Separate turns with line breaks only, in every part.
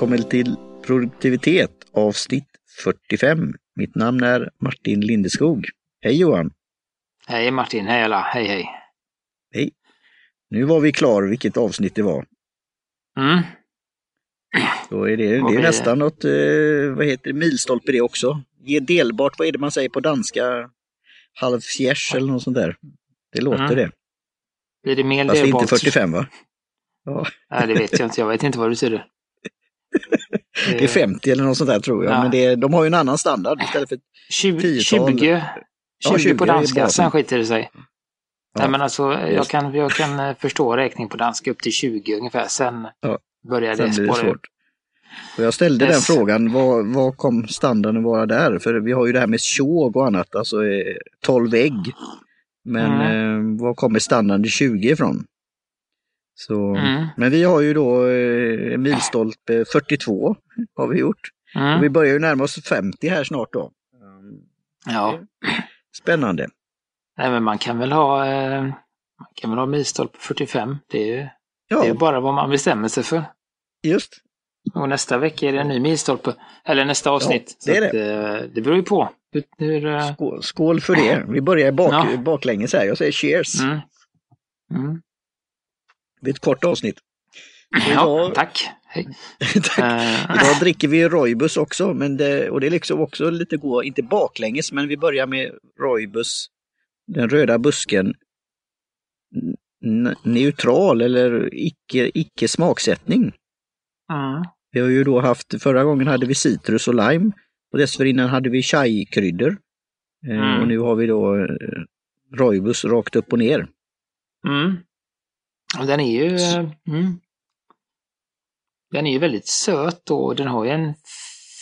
välkommen till produktivitet avsnitt 45. Mitt namn är Martin Lindeskog. Hej Johan!
Hej Martin, hej alla, hej hej!
Hej! Nu var vi klar vilket avsnitt det var.
Mm.
Då är det, det är nästan något, eh, vad heter det, milstolpe det också. Ge delbart, vad är det man säger på danska? Halvfjärs eller något sånt där. Det låter
Mm.
det.
Blir det mer
Fast det är
delbart?
inte 45 va? Ja,
Nej, det vet jag inte. Jag vet inte vad det betyder.
Det är 50 eller något sånt där tror jag.
Ja.
Men det, de har ju en annan standard istället för
20,
10-tal.
20, 20,
Ja, 20
på danska, sen skiter det sig.
Ja,
Nej, men alltså, jag kan, jag kan eh, förstå räkning på danska upp till 20 ungefär, sen
Ja,
börjar det spåra
svårt. Och jag ställde
Yes.
den frågan, vad, vad kom standarden vara där? För vi har ju det här med tjog och annat, alltså eh, 12 ägg. Men
Mm.
eh, var kommer standarden till 20 ifrån? Så,
Mm.
Men vi har ju då eh, milstolpe 42 har vi gjort. Och
Mm.
vi börjar ju närma oss 50 här snart då. Mm,
Ja,
Spännande.
nej, men man kan väl ha, eh, man kan väl ha milstolpe 45. Det är ju
Ja,
det är bara vad man bestämmer sig för.
just.
Och nästa vecka är det en ny milstolpe. Eller nästa avsnitt.
det är
Så att, eh, det beror ju på. Hur, hur, eh,
Skål, skål för det. Vi börjar bak,
Ja.
baklänges här. Jag säger cheers.
mm.
Det blir ett kort avsnitt.
Ja,
Idag-
tack. Hej.
Tack.
Eh,
Idag dricker vi Roibus också, men det, och det är liksom också lite gå, inte baklänges, men vi börjar med Roibus, den röda busken, neutral eller icke, icke smaksättning.
mm.
Vi har ju då haft, förra gången hade vi citrus och lime och dessförinnan hade vi chai-kryddor. Eh,
Mm.
Och nu har vi då eh, Roibus rakt upp och ner.
Mm. Och den är ju eh, mm. Den är ju väldigt söt och den har ju en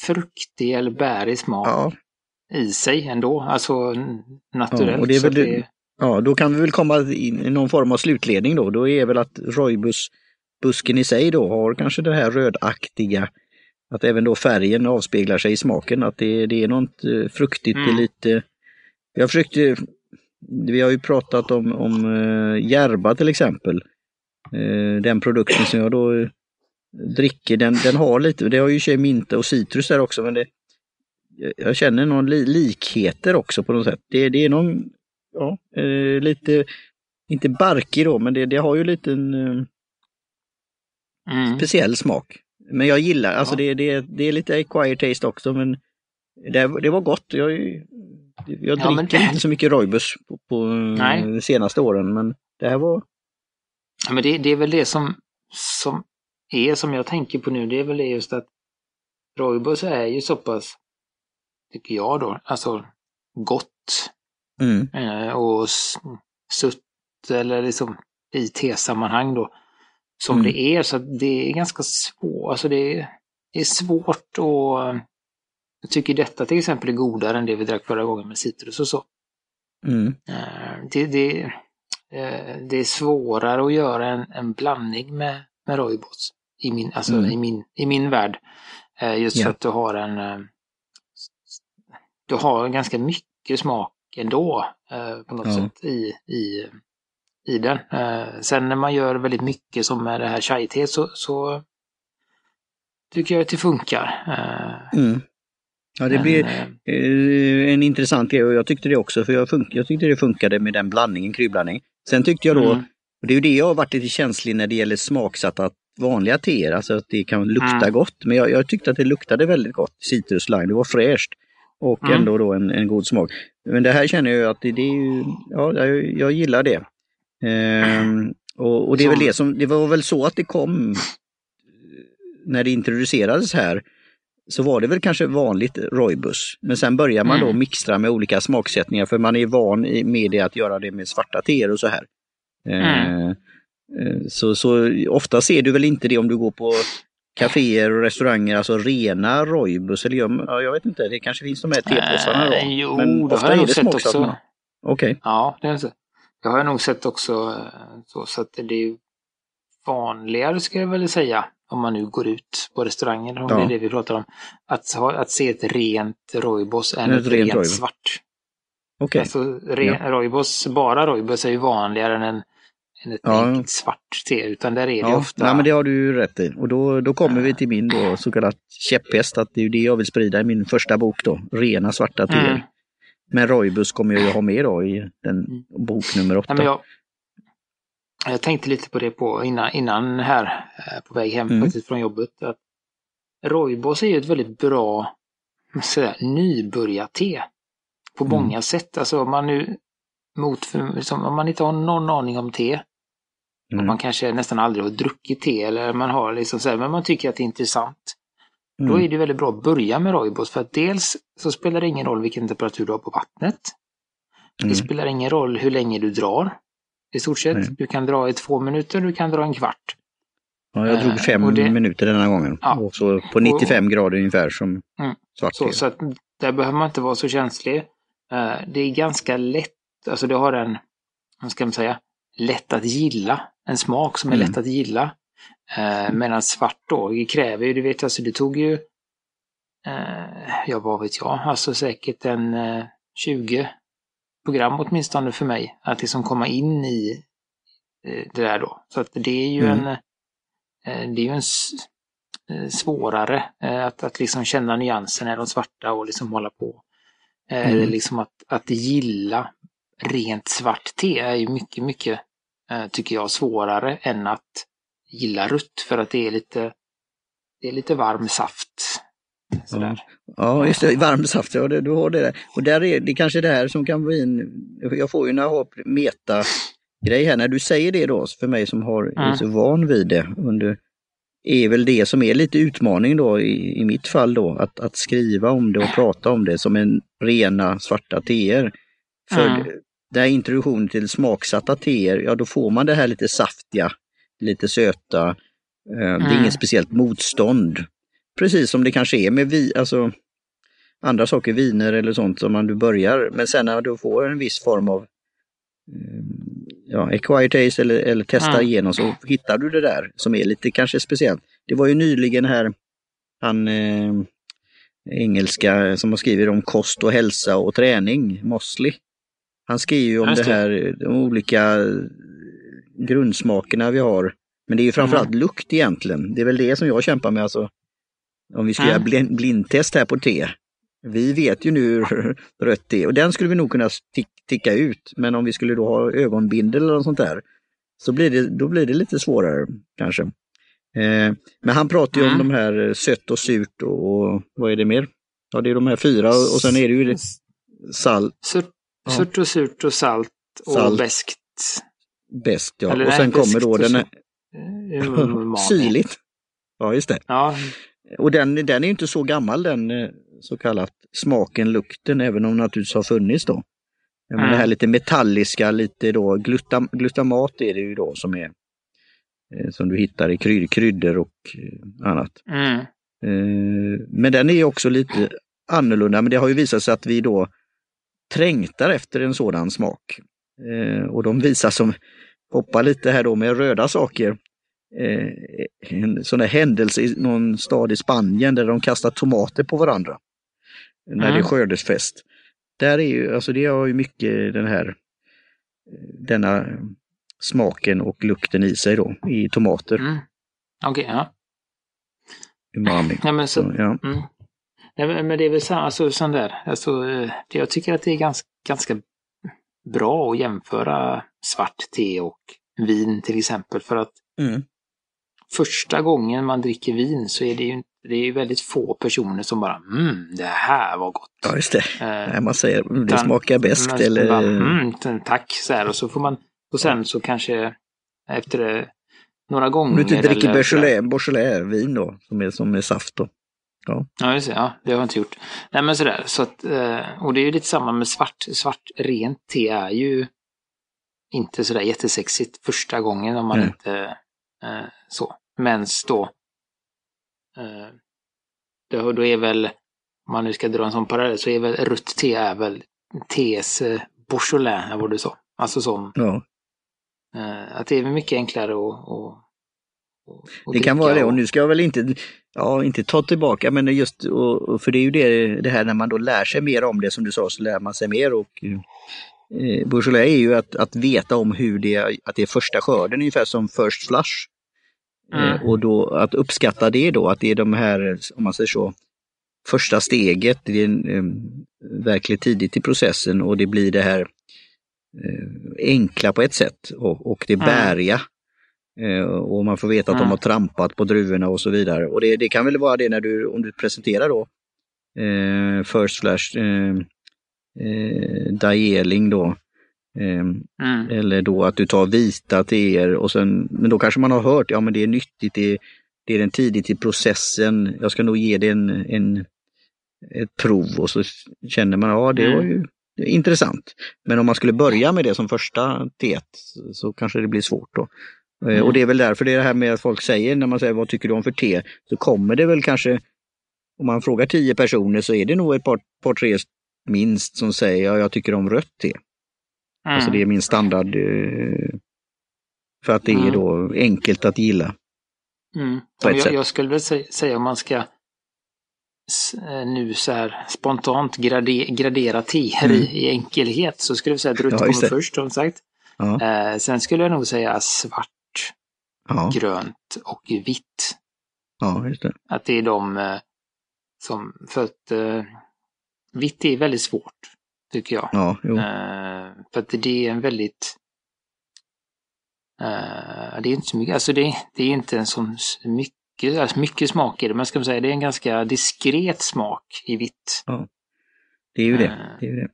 fruktig eller bärig smak
Ja,
i sig ändå. Alltså naturellt.
Ja, och det är väl det- ja, då kan vi väl komma in i någon form av slutledning då. Då är väl att Roibus busken i sig då har kanske det här rödaktiga, att även då färgen avspeglar sig i smaken, att det, det är något eh, fruktigt,
Mm.
lite... Jag försökte, vi har ju pratat om, om Järba till exempel. Eh, den produkten som jag då eh, dricker, den, den har lite, det har ju i sig minta och citrus där också, men det, jag- känner någon li, likheter också på något sätt. Det, det är någon, ja, eh, lite, inte barkig då, men det, det har ju lite en eh,
mm.
speciell smak. Men jag gillar, alltså
Ja.
det, det, det är lite acquired taste också, men det, det var gott. Jag, jag
Ja, men-
dricker inte så mycket Roibus på, på eh, de senaste åren, men det här var,
men det, det är väl det som, som är, som jag tänker på nu, det är väl det just att Roibos är ju så pass, tycker jag då, alltså gott
mm,
eh, och sutt eller liksom i tesammanhang då, som
Mm.
det är. Så att det är ganska svårt, alltså det är, det är svårt och jag tycker detta till exempel är godare än det vi drack förra gången med citrus och så.
mm,
Eh, Det, det, det är svårare att göra en, en blandning med, med Roibos i min, alltså
Mm.
i min, i min värld. Eh, Just
Ja.
för att du har en eh, du har ganska mycket smak ändå eh, på något
Ja.
sätt i, i, i den. Eh, Sen när man gör väldigt mycket som med det här chai så, så tycker jag att det funkar. Eh,
mm. Ja, det blir
eh,
eh, en intressant grej och jag tyckte det också, för jag, jag tyckte det funkade med den blandningen, kryddblandning. Sen tyckte jag då,
Mm.
och det är ju det jag har varit lite känslig när det gäller smaksatta vanliga teer, alltså att det kan lukta
Mm.
gott. Men jag, jag tyckte att det luktade väldigt gott, citrus lime, det var fräscht. Och
Mm.
ändå då en, en god smak. Men det här känner jag att det, det är ju, ja, jag, jag gillar det. Ehm, och, och det är väl det som, det var väl så att det kom när det introducerades här så var det väl kanske vanligt Roibus. Men sen börjar man då
Mm.
mixtra med olika smaksättningar för man är van med det att göra det med svarta teer och så här. Eh,
Mm.
eh, Så, så ofta ser du väl inte det om du går på kaféer och restauranger, alltså rena Roibus eller ja, jag vet inte, det kanske finns de här tepåsarna då.
Eh, jo,
Men
det
ofta
har jag
är
nog
det
sett också.
Okej,
Ja, det, är så. det har jag nog sett också. eh, Så, så att det är vanligare ska jag väl säga. Om man nu går ut på restauranger, om
Ja.
det är det vi pratar om. Att, ha, att se ett rent roibos än
Ett
ett,
rent
rent, svart.
okej.
Alltså, re, roibos, bara roibos är ju vanligare än en, än ett
Ja.
enkelt svart te. Utan där är det
Ja,
ofta...
nej, men det har du ju rätt i. Och då, då kommer vi till min då, så kallad käpphäst, att det är ju det jag vill sprida i min första bok då, rena svarta teer.
Mm.
Men Roibus kommer jag ju ha med då i den
Mm.
bok nummer åtta.
Nej, jag, jag tänkte lite på det på innan, innan här, eh, på väg hem
Mm.
faktiskt från jobbet. Att Roibos är ju ett väldigt bra nybörjarte på
Mm.
många sätt. Alltså om man nu mot, liksom, om man inte har någon aning om te,
Mm.
och man kanske nästan aldrig har druckit te eller man har liksom så här, men man tycker att det är intressant. Då
Mm.
är det väldigt bra att börja med Roibos för att dels så spelar det ingen roll vilken temperatur du har på vattnet.
Mm.
Det spelar ingen roll hur länge du drar. I stort sett.
Nej.
Du kan dra i två minuter, du kan dra en kvart.
Ja, jag drog
Eh,
fem
och det-
minuter denna gången.
Ja.
Och så på 95 grader ungefär som
Mm.
svart
Så, så att där behöver man inte vara så känslig. Eh, Det är ganska lätt, alltså det har en, vad ska man säga, lätt att gilla. En smak som är
Mm.
lätt att gilla. Eh, Medan svart då, det kräver ju, du vet, alltså det tog ju, ja vad vet jag, alltså säkert en eh, 20 program åtminstone för mig. Att liksom komma in i eh, det där då. Så att det är ju
Mm.
en, eh, det är ju en eh, svårare att, att liksom känna nyanserna i de svarta och liksom hålla på.
Mm.
Liksom att, att gilla rent svart te är ju mycket, mycket, tycker jag, svårare än att gilla rött för att det är lite, det är lite varm saft. Sådär.
Ja, just det, varm saft, ja, du har det där. Och där är det kanske det här som kan bli en, jag får ju när jag har meta grej här, när du säger det då, för mig som har, är så van vid det, under, är väl det som är lite utmaning då i, i mitt fall då, att, att skriva om det och prata om det som en rena svarta teer. För
Mm.
den här introduktionen till smaksatta teer, ja då får man det här lite saftiga, lite söta, eh, det är
Mm.
inget speciellt motstånd. Precis som det kanske är med vi, alltså, andra saker, viner eller sånt som man du börjar, men sen när du får en viss form av eh, ja, acquired taste eller, eller testar
Mm.
igenom så hittar du det där som är lite kanske speciellt. Det var ju nyligen här, han eh, engelska som har skrivit om kost och hälsa och träning, Mosley. Han skriver ju om det. här, de olika grundsmakerna vi har. Men det är ju framförallt
Mm.
lukt egentligen. Det är väl det som jag kämpar med. Alltså, om vi ska
Mm.
göra blind, blindtest här på te. Vi vet ju nu hur rött det är och den skulle vi nog kunna tick, ticka ut. Men om vi skulle då ha ögonbindel eller något sånt där så blir det, då blir det lite svårare kanske. Eh, men han pratar ju om
Mm.
de här sött och surt och, och vad är det mer? Ja, det är de här fyra och, och sen är det ju salt,
Surt,
Ja.
surt och surt och salt och
Salt.
beskt.
bäst ja.
Eller
och sen kommer då
beskt
den
Eh,
här, syrligt. Ja, just det.
Ja,
Och den, den är inte så gammal den eh, så kallat smaken, lukten, även om den naturligtvis har funnits då. Men
Mm.
det här lite metalliska, lite då glutam, glutamat är det ju då som är eh, som du hittar i kryd, kryddor och eh, annat.
mm.
Men den är också lite annorlunda, men det har ju visat sig att vi då trängtar efter en sådan smak. Och de visar som, hoppar lite här då med röda saker, en sån här händelse i någon stad i Spanien där de kastar tomater på varandra. När det är
Mm.
skördesfest. Där är ju, alltså det har ju mycket den här, eh, denna smaken och lukten i sig då, i tomater.
Mm. Okej, ja.
Umami.
Nej, men så,
Så, ja.
mm. Nej, men- det är väl så, alltså, sån där. Alltså, eh, jag tycker att det är ganska, ganska bra att jämföra svart te och vin till exempel. För att
Mm.
Första gången man dricker vin så är det ju det är väldigt få personer som bara mm, det här var gott.
ja, just det.
Eh,
man säger mm, det smakar bäst eller...
Bara, mm, tack, så här. Och så får man, och sen så kanske efter eh, några gånger.
Om du inte dricker. Beaujolais, Beaujolais vin då, som är, som är saft då.
Ja, just det. Ja, det har jag inte gjort. Nej, men sådär. Så att, eh, och det är ju lite samma med svart. Svart rent te är ju inte sådär jättesexigt första gången om man
Nej.
inte eh, så. Men då, eh, då, då är väl, om man nu ska dra en sån parallell, så är väl rött te är väl tees eh, Beaujolais, eller vad du sa. Alltså som,
Ja,
eh, att det är mycket enklare att och
det kan vara det. Och
och-
nu ska jag väl inte, ja, inte ta tillbaka, men just, och, och för det är ju det, det här när man då lär sig mer om det, som du sa, så lär man sig mer och eh, Beaujolais är ju att, att veta om hur det, att det är första skörden, ungefär som First Flush.
Mm.
Eh, och då att uppskatta det då, att det är de här, om man säger så, första steget, det är eh, verkligen tidigt i processen och det blir det här eh, enkla på ett sätt och, och det
Mm.
bäriga. Eh, och man får veta att de
Mm.
har trampat på druvorna och så vidare. Och det, det kan väl vara det när du, om du presenterar då eh, First Flash eh, eh, Daeling då. Eh,
Mm.
eller då att du tar vita teer och sen, men då kanske man har hört, ja men det är nyttigt, det är, det är den tidigt i processen, jag ska nog ge det en, en, ett prov och så känner man, ja det
Mm.
var ju intressant. Men om man skulle börja med det som första teet så- kanske det blir svårt då.
Mm.
Och det är väl därför det är det här med att folk säger, när man säger vad tycker du om för te, så kommer det väl kanske, om man frågar tio personer så är det nog ett par, par tre minst som säger, ja jag tycker om rött te.
Mm.
Alltså det är min standard. eh, För att det är
Mm.
då enkelt att gilla.
Mm. jag, jag skulle väl sä- säga om man ska eh, nu så här spontant grade, gradera teer
Mm.
i, enkelhet så skulle jag säga att rött
Ja,
kommer först som sagt.
Ja,
Eh, sen skulle jag nog säga svart,
ja,
grönt och vitt.
ja just det.
Att det är de eh, som, för att eh, vitt är väldigt svårt tycker jag.
Ja.
Eh, för att det är en väldigt eh, det är inte så mycket, alltså det, det är inte en sån s- mycket, alltså mycket smak i det, men ska man säga det är en ganska diskret smak i vitt.
Det är ju det.
eh,
det, är det.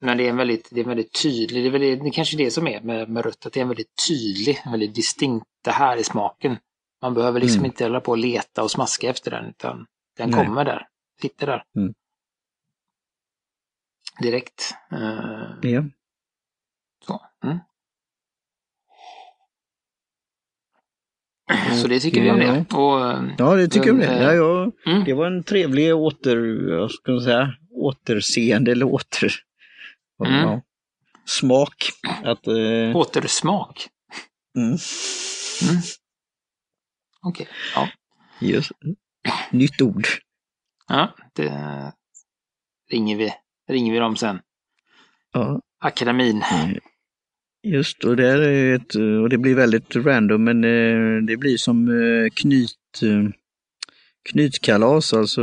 Men det är en väldigt, det är väldigt tydlig, det är, väl det, det är kanske det som är med, med rött, att det är en väldigt tydlig, en väldigt distinkt, det här är smaken. Man behöver liksom
Mm.
inte hålla på och leta och smaska efter den, utan den
Nej.
kommer där, sitter där.
Mm.
Direkt. Eh,
Ja.
så. Mm. Så det tycker vi om det. Och, eh,
ja, det tycker jag
Men,
det.
eh,
Ja, jag,
mm.
det var en trevlig åter, jag ska säga, återseende eller åter...
Mm.
Ja, smak. Att, eh,
Återsmak.
mm,
Mm. Okej, ja.
just, nytt ord.
ja. Det ringer vi, ringer vi dem sen.
Ja.
Akademin.
Just och det, är ett, och det blir väldigt random men eh, det blir som eh, knyt, eh, knytkalas, alltså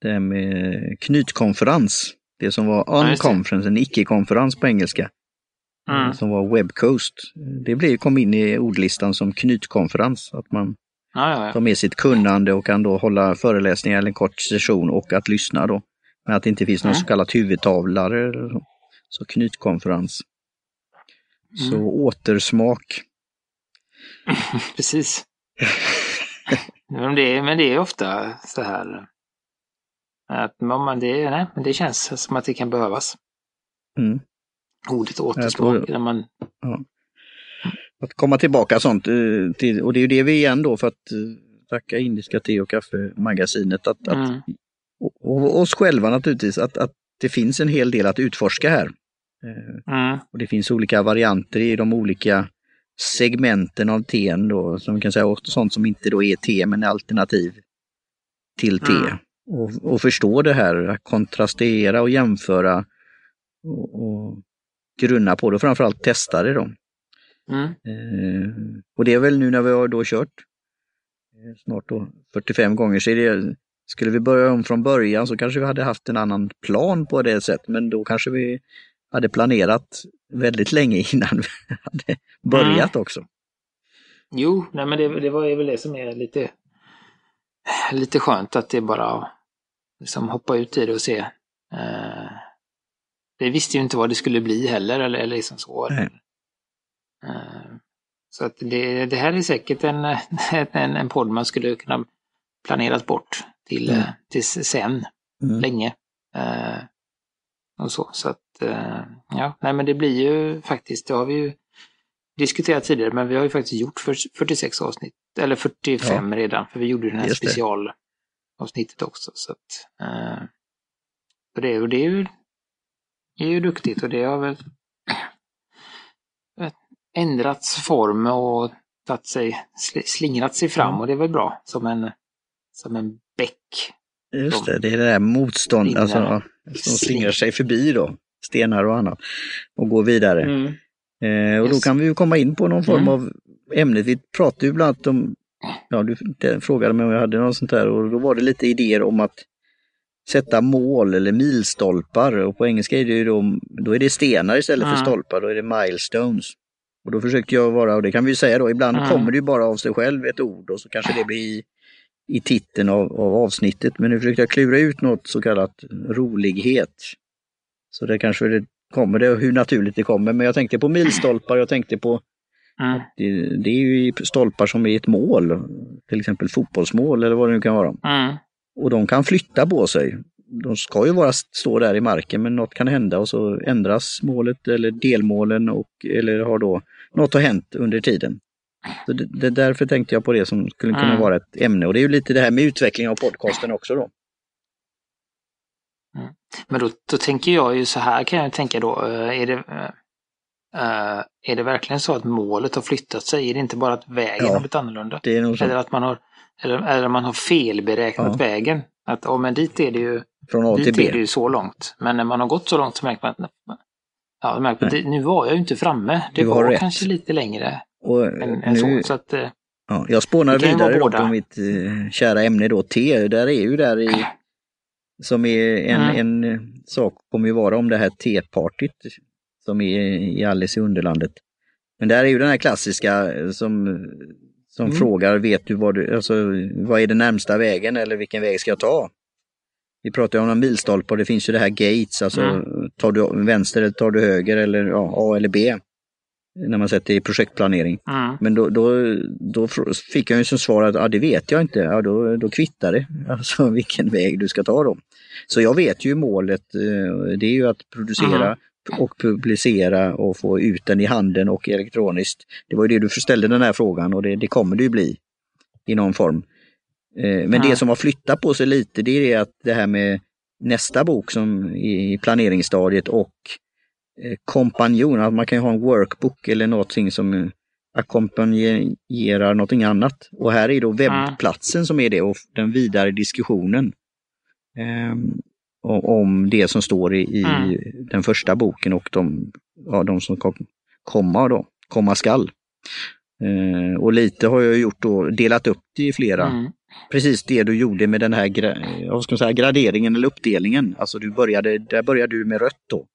det här med knytkonferens. Det som var unconference, en icke-konferens på engelska,
Mm.
som var webcoast. Det blev, kom in i ordlistan som knytkonferens, att man
Ja, ja, ja.
tar med sitt kunnande och kan då hålla föreläsningar eller en kort session och att lyssna då. Men att det inte finns någon
Mm.
så kallad huvudtavlare. eller Så. så knytkonferens. Så
Mm.
återsmak.
Precis. men, det är, men det är ofta så här att man, det, nej, men det känns som att det kan behövas.
Mm.
Ordet återsmak.
tror-
När man,
Att komma tillbaka sånt. eh, Till, och det är ju det vi igen då för att eh, tacka Indiska te och kaffemagasinet. Att, att,
mm,
och, och oss själva naturligtvis. Att, att det finns en hel del att utforska här. Eh,
mm,
Och det finns olika varianter i de olika segmenten av teen då, som vi kan säga, och sånt som inte då är te men är alternativ till te.
Mm.
Och, och förstå det här, att kontrastera och jämföra och, och grunna på det, och framförallt testa det då.
Mm,
Eh, och det är väl nu när vi har då kört eh, snart då 45 gånger så är det, skulle vi börja om från början så kanske vi hade haft en annan plan på det sättet, men då kanske vi hade planerat väldigt länge innan vi hade börjat också.
Jo, nej men det, det var väl det som är lite, lite skönt att det bara liksom hoppa ut i det och se. Eh, vi visste ju inte vad det skulle bli heller eller, eller liksom så.
Nej.
Eh, så att det, det här är säkert en, en, en podd man skulle kunna planerat bort till,
Mm.
eh, till sen,
Mm.
länge. Eh, och så, så att ja, nej men det blir ju faktiskt, det har vi ju diskuterat tidigare, men vi har ju faktiskt gjort för- 46 avsnitt, eller 45 redan, för vi gjorde den här
Just det.
specialavsnittet också. Så att, eh, och det, och det är ju, är ju duktigt och det har väl ändrats form och tagit sig, sl- slingrat sig fram och det är väl bra som en, som en bäck.
Just det, det är det där motstånd, alltså som slingrar sig förbi då, stenar och annat, och går vidare.
Mm.
Eh, och då kan vi ju komma in på någon form
Mm.
av ämne. Vi pratade ju bland annat om, ja du frågade mig om jag hade något sånt där och då var det lite idéer om att sätta mål eller milstolpar och på engelska är det ju då, då är det stenar istället för
Mm.
stolpar, då är det milestones. Och då försökte jag vara, och det kan vi ju säga då, ibland
Mm.
kommer det ju bara av sig själv ett ord och så kanske det blir i, titeln av, av avsnittet. Men nu försökte jag klura ut något så kallat rolighet. Så det kanske det kommer det och hur naturligt det kommer. Men jag tänkte på milstolpar, jag tänkte på
Mm.
det, det är ju stolpar som är ett mål, till exempel fotbollsmål eller vad det nu kan vara.
Mm.
Och de kan flytta på sig. De ska ju bara stå där i marken men något kan hända och så ändras målet eller delmålen och, eller har då något har hänt under tiden. Så det, det, därför tänkte jag på det som skulle kunna
Mm.
vara ett ämne och det är ju lite det här med utveckling av podcasten också då.
Men då, då tänker jag ju så här kan jag tänka då, eh, är det, eh, eh, är det verkligen så att målet har flyttat sig? Är det inte bara att vägen
Ja.
har blivit annorlunda? Eller att man har, eller, eller man har felberäknat
Ja.
vägen? Att ja, men dit är det ju,
Från A till
dit är det
B.
ju så långt. Men när man har gått så långt så märker man att ja, att det, nu var jag ju inte framme. Det
Du
var
rätt.
kanske lite längre
Och
än, än
nu,
så. så att, eh,
ja, jag spånar vidare då på mitt eh, kära ämne då, te. Där är ju där i, som är en,
Mm.
en eh, sak kommer ju vara om det här tepartyt som är i Alice i Underlandet. Men där är ju den här klassiska eh, som, som
Mm.
frågar, vet du vad du, alltså vad är den närmsta vägen eller vilken väg ska jag ta? Vi pratar ju om en milstolpe och det finns ju det här gates, alltså
Mm.
Tar du vänster eller tar du höger eller ja, A eller B? När man sätter i projektplanering.
mm,
Men då, då, då fick jag ju som svar att ja, det vet jag inte. Ja, då, då kvittar det. Alltså vilken väg du ska ta då. Så jag vet ju målet. eh, Det är ju att producera och publicera och få ut den i handen och elektroniskt. Det var ju det du ställde den här frågan och det, det kommer det ju bli i någon form. Eh, Men
Mm.
det som har flyttat på sig lite det är att det här med nästa bok som i planeringsstadiet och eh, kompanjon, att man kan ju ha en workbook eller någonting som eh, ackompanjerar någonting annat. Och här är då webbplatsen som är det och den vidare diskussionen om, om det som står i, i
Mm.
den första boken och de, ja, de som kom, komma då, komma skall. Eh, och lite har jag gjort då, delat upp det i flera
mm,
precis det du gjorde med den här vad ska man säga, graderingen eller uppdelningen. Alltså du började, där började du med rött då.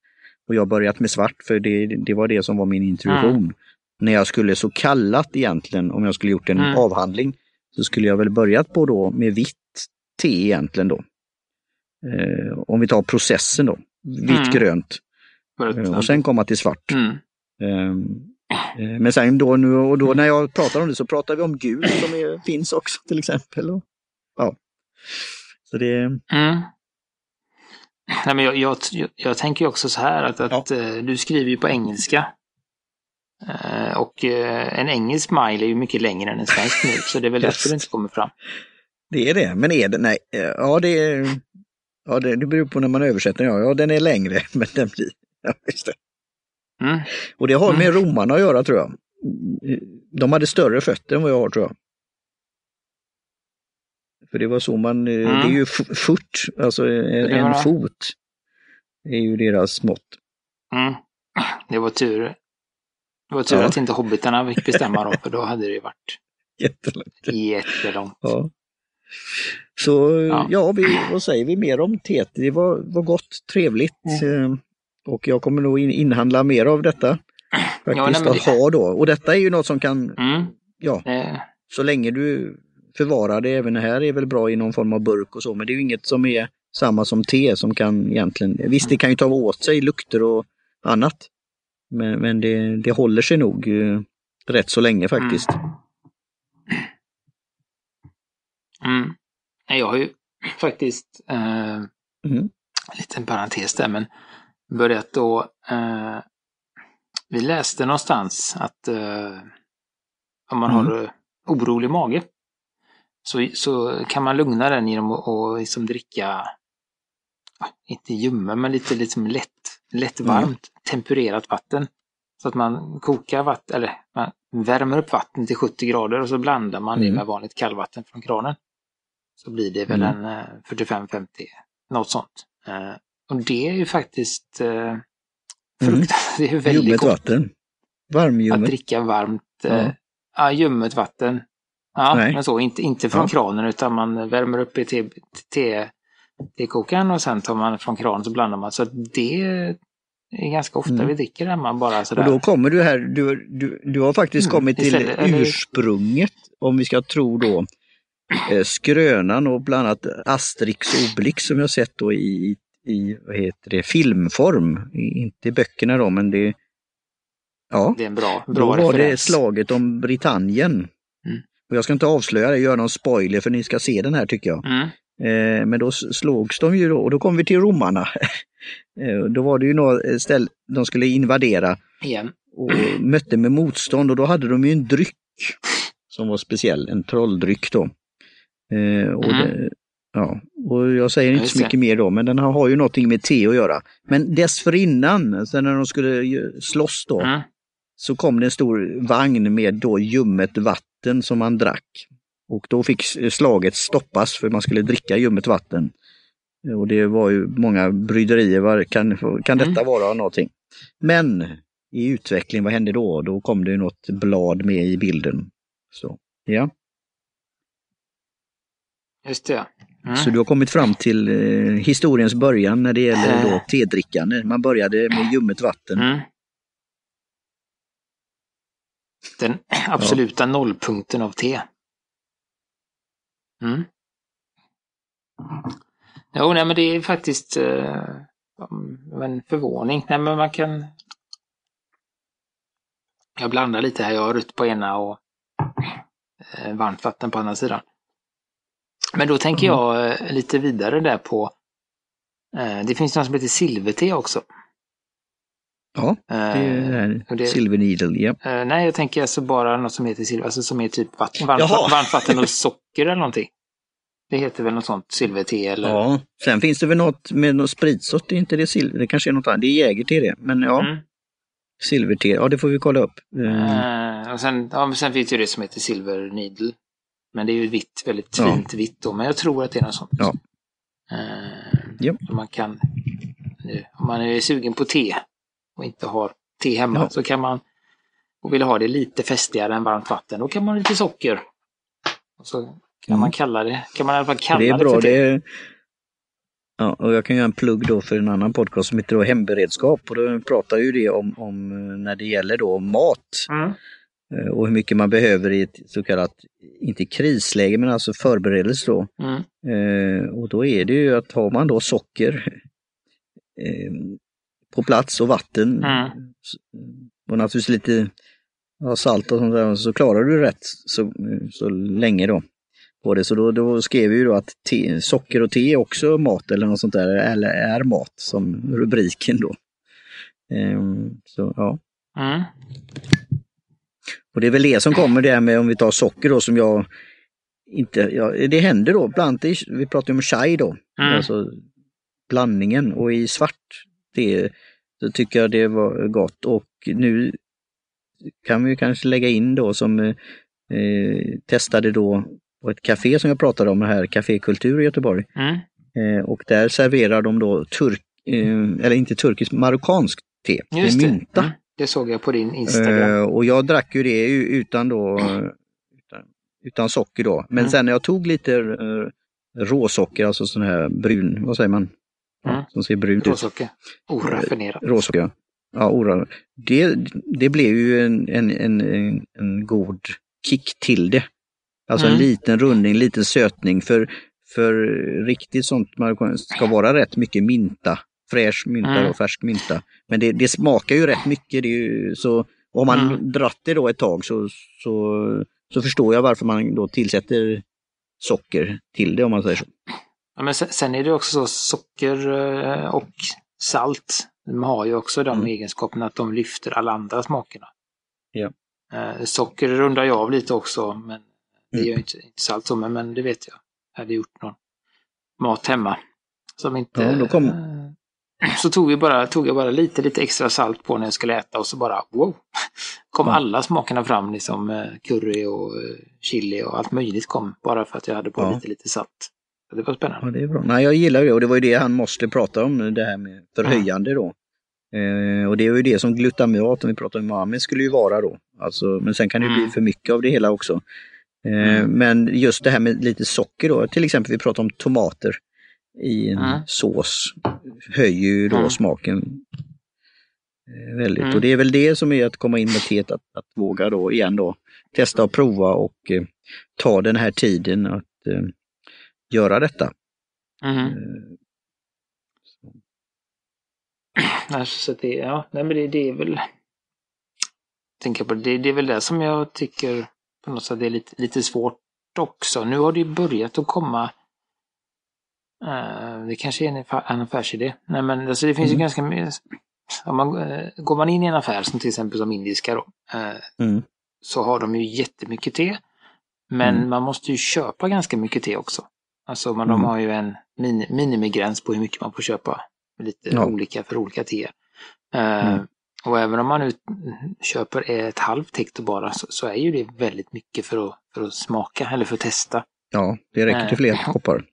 Och jag börjat med svart för det, det var det som var min introduktion. När jag skulle så kallat egentligen, om jag skulle gjort en
Mm.
avhandling, så skulle jag väl börjat på då med vitt te egentligen då. Eh, om vi tar processen då, vitt
Mm.
grönt. Eh, och sen komma till svart.
mm,
eh, Men sen då, nu, och då när jag pratar om det så pratar vi om gul som är, finns också till exempel. Och, ja. Så det,
Mm. Nej, men jag, jag, jag, tänker också så här att, att eh, du skriver ju på engelska. Eh, och eh, en engelsk mile är ju mycket längre än en svensk mil, så det är väl därför det inte kommer fram.
det är det, men är det? Nej, eh, ja det är, ja det, det beror på när man översätter. Ja, ja den är längre, men den blir, ja, just det.
Mm.
Och det har med romarna att göra tror jag. De hade större fötter än vad jag har tror jag. För det var så man,
Mm.
det är ju f- fot, alltså en,
Det
en
det.
fot. är ju deras mått.
Mm. Det var tur. Det var tur
Ja.
att inte hobbitarna fick bestämma då, för då hade det ju varit
Jättelångt.
jättelångt.
Ja. Så ja,
Ja.
vi, vad säger vi mer om teet? Det var, var gott, trevligt. Eh, Och jag kommer nog in, inhandla mer av detta. Faktiskt
Ja,
att
det-
ha då. Och detta är ju något som kan,
Mm.
ja,
Eh,
så länge du förvarar det även här är väl bra i någon form av burk och så. Men det är ju inget som är samma som te som kan egentligen, visst det kan ju ta åt sig lukter och annat. Men, men det, det håller sig nog eh, rätt så länge faktiskt.
Mm. Nej, Jag har ju faktiskt, eh,
Mm.
en liten parentes där, men börjat då, eh, vi läste någonstans att eh, om man
Mm.
har eh, orolig mage så, så kan man lugna den genom att och liksom dricka, inte ljummen, men lite liksom lätt, lätt
Mm.
varmt tempererat vatten. Så att man kokar vatten, eller man värmer upp vatten till 70 grader och så blandar man
Mm.
det med vanligt kallvatten från kranen. Så blir det väl
Mm.
en eh, 45-50, något sånt. Och det är ju faktiskt eh, fruktansvärt. Det är väldigt
Mm. Ljummet
gott
vatten.
att
Varmljummet.
dricka varmt.
Ja.
Eh, ja, ljummet vatten. Ja,
Nej.
men så. Inte, inte från
Ja.
kranen utan man värmer upp i te, te, tekokaren och sen tar man från kranen så blandar man. Så att det är ganska ofta
Mm.
vi dricker hemma bara sådär.
Och då kommer du här, du, du, du har faktiskt
Mm,
kommit till
istället,
ursprunget, om vi ska tro då, eh, Skrönan och bland annat Asterix och Obelix som jag sett då i, i vad heter det, filmform. Inte i böckerna då, men det... Ja,
Det är en bra,
då
bra
var det
referens.
slaget om Britannien.
Mm.
Och jag ska inte avslöja det, göra någon spoiler för ni ska se den här tycker jag.
Mm.
Eh, men då slogs de ju då, och då kom vi till romarna. eh, då var det ju några ställ de skulle invadera
Igen.
och mötte med motstånd och då hade de ju en dryck som var speciell, en trolldryck då. Eh, och,
Mm.
det, ja, och jag säger inte så mycket mer då, men den har, har ju någonting med te att göra. Men dessförinnan, sen när de skulle slåss då,
Mm.
så kom det en stor vagn med då ljummet vatten som man drack. Och då fick slaget stoppas för man skulle dricka ljummet vatten. Och det var ju många bryderier, var, kan, kan detta
Mm.
vara någonting? Men i utveckling, vad hände då? Då kom det ju något blad med i bilden. Så, ja.
Just det. Mm.
så du har kommit fram till eh, historiens början när det gäller då
Eh.
tedrickande. Man började med ljummet vatten.
Mm. Den absoluta nollpunkten av te. Mm. Jo, nej men det är faktiskt eh, en förvåning. Nej men man kan... Jag blandar lite här. Jag har rött på ena och eh, varmt vatten på andra sidan. Men då tänker
Mm.
jag eh, lite vidare där på... Eh, det finns något som heter silverte också.
Ja, det är det
Eh,
här
och det-
Silver Needle, ja.
Eh, nej, jag tänker alltså bara något som heter silver, alltså som är typ vatten, varmt, varmt vatten och socker eller någonting. Det heter väl något sånt, silverte eller?
Ja, sen finns det väl något med något spritsort, det är inte det silver, det kanske är något annat, det är jägerte det. Men ja,
Mm.
silverte, ja det får vi kolla upp. Eh,
Eh, och sen, ja, men sen finns ju det som heter silver needle. Men det är ju vitt, väldigt
Ja.
fint vitt då, men jag tror att det är något sånt.
Ja. Ja.
så man kan, nu, om man är sugen på te och inte har te hemma
Ja.
så kan man, och vill ha det lite fästigare än varmt vatten, då kan man ha lite socker. Och så kan
Mm.
man kalla det, kan man i alla fall kalla
det är
det
bra.
för te.
Det är, ja, och jag kan göra en plugg då för en annan podcast som heter då Hemberedskap och då pratar ju det om, om eh, när det gäller då mat
Mm.
Eh, och hur mycket man behöver i ett så kallat, inte krisläge men alltså förberedelse då.
Mm.
Eh, och då är det ju att har man då socker eh, på plats och vatten
Mm.
och naturligtvis lite salt och sånt där så klarar du rätt så, så länge då. På det. Så då, då skrev vi ju då att te, socker och te är också mat eller något sånt där, eller är mat som rubriken då. Ehm, så ja.
Mm.
Och det är väl det som kommer det här med om vi tar socker då som jag inte, ja, det händer då, bland annat vi pratar om chai då,
Mm.
alltså blandningen och i svart det så tycker jag det var gott och nu kan vi kanske lägga in då som eh, testade då på ett café som jag pratade om, det här Café Kultur i Göteborg.
Mm.
Eh, och där serverar de då turk, eh, eller inte turkisk, marockansk te med
det.
mynta.
Mm. Det såg jag på din Instagram.
Eh, och jag drack ju det utan då utan, utan socker då. Men
Mm.
sen när jag tog lite eh, råsocker, alltså sån här brun, vad säger man?
Mm.
Som ser brunt ut.
Råsocker. Oraffinerat.
Råsocker. ja. Ja, ora. Det, det blev ju en, en, en, en, en god kick till det. Alltså en
Mm.
liten rundning, liten sötning. För, för riktigt sånt marockanskt ska vara rätt mycket mynta. Fräsch mynta
Mm.
och färsk mynta. Men det, det smakar ju rätt mycket. Det ju, så, om man
Mm.
dratt det då ett tag så, så, så förstår jag varför man då tillsätter socker till det om man säger så.
Ja, men sen, är det också så socker eh, och salt. De har ju också de
Mm.
egenskaperna att de lyfter alla andra smakerna.
Ja.
Eh, Socker rundar jag av lite också, men det
Mm.
gör inte, inte salt så, men, men det vet jag. Jag hade gjort någon mat hemma. Som inte...
Ja, då kom-
eh, Så tog, vi bara, tog jag bara lite, lite extra salt på när jag skulle äta och så bara wow! Kom
Ja.
alla smakerna fram, liksom eh, curry och eh, chili och allt möjligt kom. Bara för att jag hade på
Ja.
lite, lite salt. Det var spännande.
Ja, det är bra. Nej, jag gillar det och det var ju det han måste prata om, det här med förhöjande då. Eh, och det är ju det som glutamat, om vi pratar om umami, skulle ju vara då. Alltså, men sen kan det ju bli
Mm.
för mycket av det hela också. Eh,
Mm.
Men just det här med lite socker då, till exempel vi pratar om tomater i en
Mm.
sås, höjer ju då
Mm.
smaken eh, väldigt.
Mm.
Och det är väl det som är att komma in med teet, att, att våga då igen då testa och prova och eh, ta den här tiden att eh, göra detta.
Mhm.
Eh,
Alltså, så det, ja, nej, men det, det är väl... Tänka på det, det är väl det som jag tycker på något sätt är lite, lite svårt också. Nu har det börjat att komma eh, det kanske är en, en affärsidé. Nej men alltså det finns ju
Mm.
ganska mycket. Om man, eh, går man in i en affär som till exempel som indiska då. Eh,
Mm.
så har de ju jättemycket te. Men
Mm.
man måste ju köpa ganska mycket te också. Alltså man,
Mm.
de har ju en min, minimigräns på hur mycket man får köpa. Lite
Ja.
olika för olika te.
Mm.
Och även om man nu köper ett halvt hekto bara så, så är ju det väldigt mycket för att, för att smaka eller för att testa.
Ja, det räcker till fler koppar.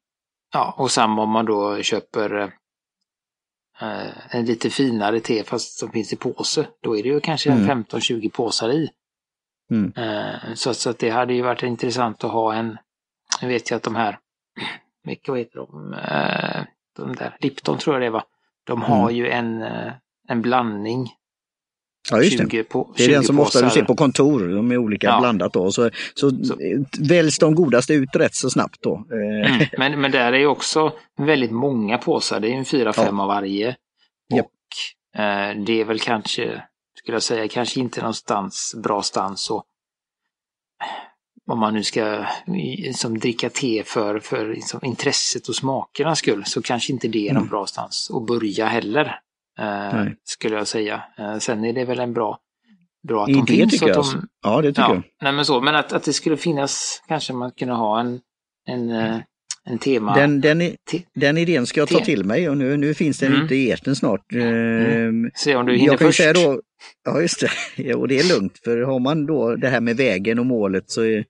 Ja, och samma om man då köper eh, en lite finare te fast som finns i påse. Då är det ju kanske
Mm.
en 15-20 påsar i.
Mm.
Eh, så, så att det hade ju varit intressant att ha en, nu vet jag att de här, vilka heter de, eh, de där, Lipton tror jag det var. De har
Mm.
ju en, eh, en blandning.
Ja, just det.
20 på,
Det är den som ofta du ser på kontor, de är olika
Ja.
blandat då. Så, så,
Så-
väljs de godaste ut rätt så snabbt då. Eh,
Mm. Men, men där är ju också väldigt många påsar. Det är en fyra,
Ja.
fem av varje. Och eh, det är väl kanske, skulle jag säga, kanske inte någonstans bra stans och om man nu ska i- som dricka te för, för liksom, intresset och smakernas skull så kanske inte det är någon
Mm.
bra stans att börja heller. Eh, skulle jag säga. Eh, sen är det väl en bra, bra att
Idé
de finns.
tycker
och att
jag.
de,
alltså. Ja, det tycker
Ja,
jag.
nej men så, men att, att det skulle finnas, kanske man kunde ha en, en, eh, en tema.
Den, den, i- den idén ska jag ta till mig och nu, nu finns den
Mm.
ute i etern snart. Eh,
Se om du hinner
jag kan
först.
säga då, ja just det, och det är lugnt för har man då det här med vägen och målet så är,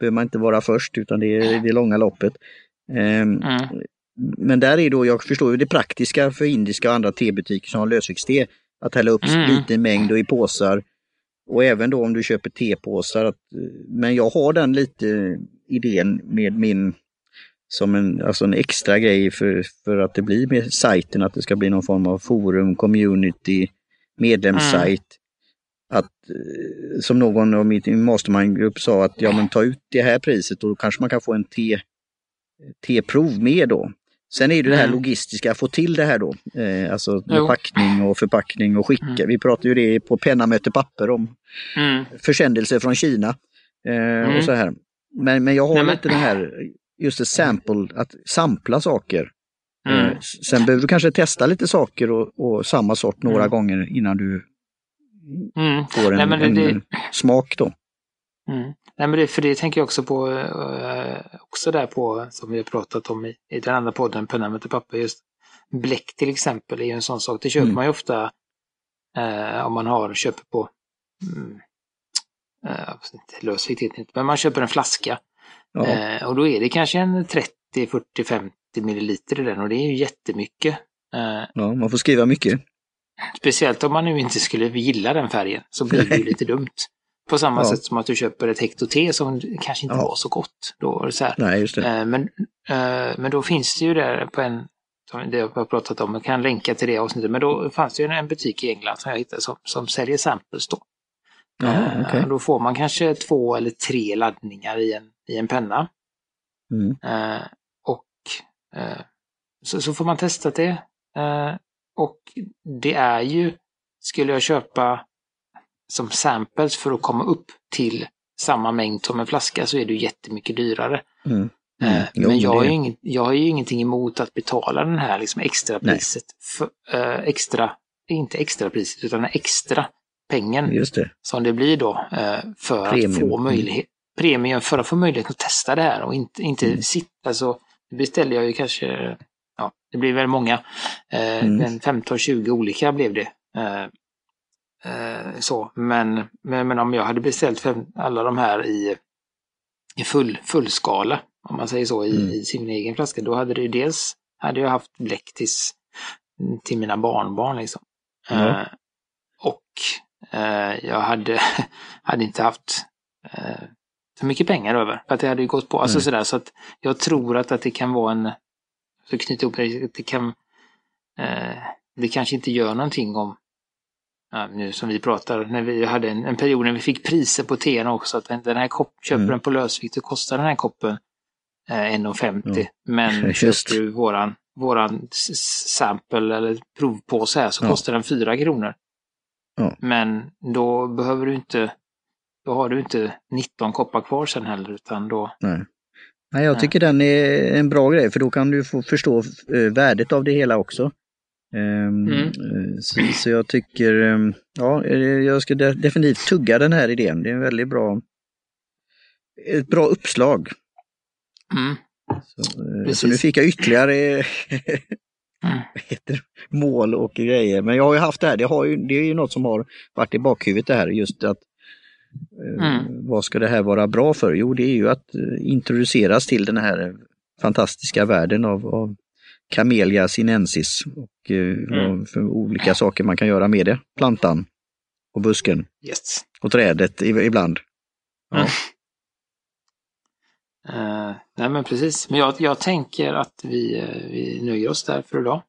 behöver man inte vara först utan det är det långa loppet. Ehm,
Mm.
Men där är då, jag förstår ju det praktiska för indiska och andra tebutiker som har lösviktste, att hälla upp
Mm.
lite mängd och i påsar. Och även då om du köper tepåsar. Att, men jag har den lite idén med min, som en, alltså en extra grej för, för att det blir med sajten, att det ska bli någon form av forum, community, medlemssajt. Att, eh, som någon av min mastermind-grupp sa, att ja men ta ut det här priset och då kanske man kan få en te, teprov med då. Sen är det det här
Mm.
logistiska, få till det här då. Eh, alltså med packning och förpackning och skicka.
Mm.
Vi pratar ju det på penna möter papper om
Mm.
försändelser från Kina. Eh,
Mm.
och så här. Men, men jag har
Nej, men-
lite det här, just ett sample, att sampla saker.
Mm.
Eh, sen behöver du kanske testa lite saker och, och samma sort några
Mm.
gånger innan du
Mm.
får en,
Nej, det-
en
det-
smak då.
Mm. Nej, men det, för det tänker jag också på, eh, också där på, som vi har pratat om i, i den andra podden, Penna möter pappa, just bläck till exempel är ju en sån sak. Det köper
Mm.
man ju ofta eh, om man har, köper på, mm, eh, inte lösvikt, heter det inte, men man köper en flaska.
Ja.
Eh, och då är det kanske en 30, 40, 50 milliliter i den och det är ju jättemycket. Eh,
ja, man får skriva mycket.
Speciellt om man nu inte skulle gilla den färgen så blir det ju lite dumt. På samma
Ja.
sätt som att du köper ett hekto te som kanske inte
Ja.
var så gott. Då så här.
Nej, just det.
Eh, Men, eh, men då finns det ju där på en, det jag har pratat om, jag kan länka till det avsnittet, men då fanns det ju en butik i England som jag hittade som, som säljer samples då.
Ja,
Eh,
okej.
Då får man kanske två eller tre laddningar i en, i en penna.
Mm.
Och så, så får man testa det. Och det är ju, skulle jag köpa som samples för att komma upp till samma mängd som en flaska så är det jättemycket dyrare.
Mm.
Eh,
Mm. Jo,
men jag,
är-
ju inget, jag har ju ingenting emot att betala den här liksom extra priset. För, eh, extra, inte extra priset utan extra pengen
Just det.
som det blir då eh, för
Premium.
att få
Mm.
möjlighet premium för att få möjlighet att testa det här och inte, inte
Mm.
sitta så. Beställde jag ju kanske, ja, det blir väl många, eh,
Mm.
men 15-20 olika blev det. Eh, eh, så, men, men, men om jag hade beställt fem, alla de här i, i full, fullskala om man säger så, i,
Mm.
i sin egen flaska, då hade det ju dels hade jag haft bläck tills, till mina barnbarn liksom.
Ja.
Eh, och eh, jag hade, hade inte haft eh, så mycket pengar över. För att det hade ju gått på, alltså
Nej.
sådär, så att jag tror att, att det kan vara en, så knyta ihop det, det kan, eh, det kanske inte gör någonting om nu som vi pratar, när vi hade en, en period när vi fick priser på tean också, att den här kopp, köper
Mm.
den på lösvikt så kostar den här koppen eh, 1,50.
Ja.
Men
Just.
köper du våran, våran sample eller provpåse här så
Ja.
kostar den 4 kronor.
Ja.
Men då behöver du inte, då har du inte 19 koppar kvar sen heller utan då,
Nej. Nej, jag tycker den är en bra grej för då kan du få förstå eh, värdet av det hela också. Ehm,
Mm.
eh, så, så jag tycker, ehm, ja, eh, jag ska de- definitivt tugga den här idén. Det är en väldigt bra, ett bra uppslag.
mm,
Så, eh, så nu fick jag ytterligare
Mm.
mål och grejer. Men jag har ju haft det här, det, har ju, det är ju något som har varit i bakhuvudet det här just att
Mm.
vad ska det här vara bra för? Jo, det är ju att introduceras till den här fantastiska världen av, av Camellia sinensis och eh,
Mm.
för olika saker man kan göra med det. Plantan och busken
yes.
och trädet ibland. Ja.
Mm. Eh, nej men precis, men jag, jag tänker att vi, eh, vi nöjer oss där för idag.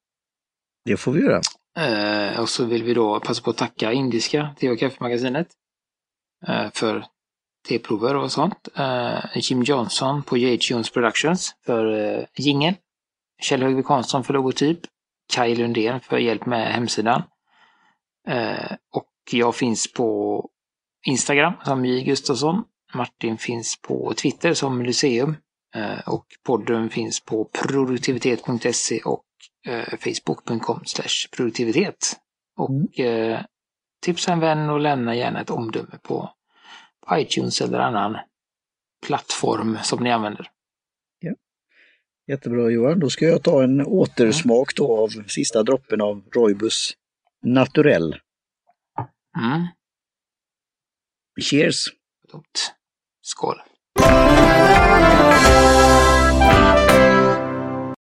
Det får vi göra.
Eh, och så vill vi då passa på att tacka Indiska te och kaffemagasinet för teprover och sånt. Jim Johnson på J.H. Jones Productions för eh, jingeln. Kjell Högvik Hansson för logotyp. Kaj Lundén för hjälp med hemsidan. Eh, och jag finns på Instagram som J. Gustafsson. Martin finns på Twitter som Lyceum. Eh, och podden finns på produktivitet.se och eh, facebook.com produktivitet. Och eh, tipsa en vän och lämna gärna ett omdöme på iTunes eller annan plattform som ni använder.
Jättebra Johan, då ska jag ta en återsmak då av sista droppen av Roibus Naturell.
Mm.
Cheers!
Skål!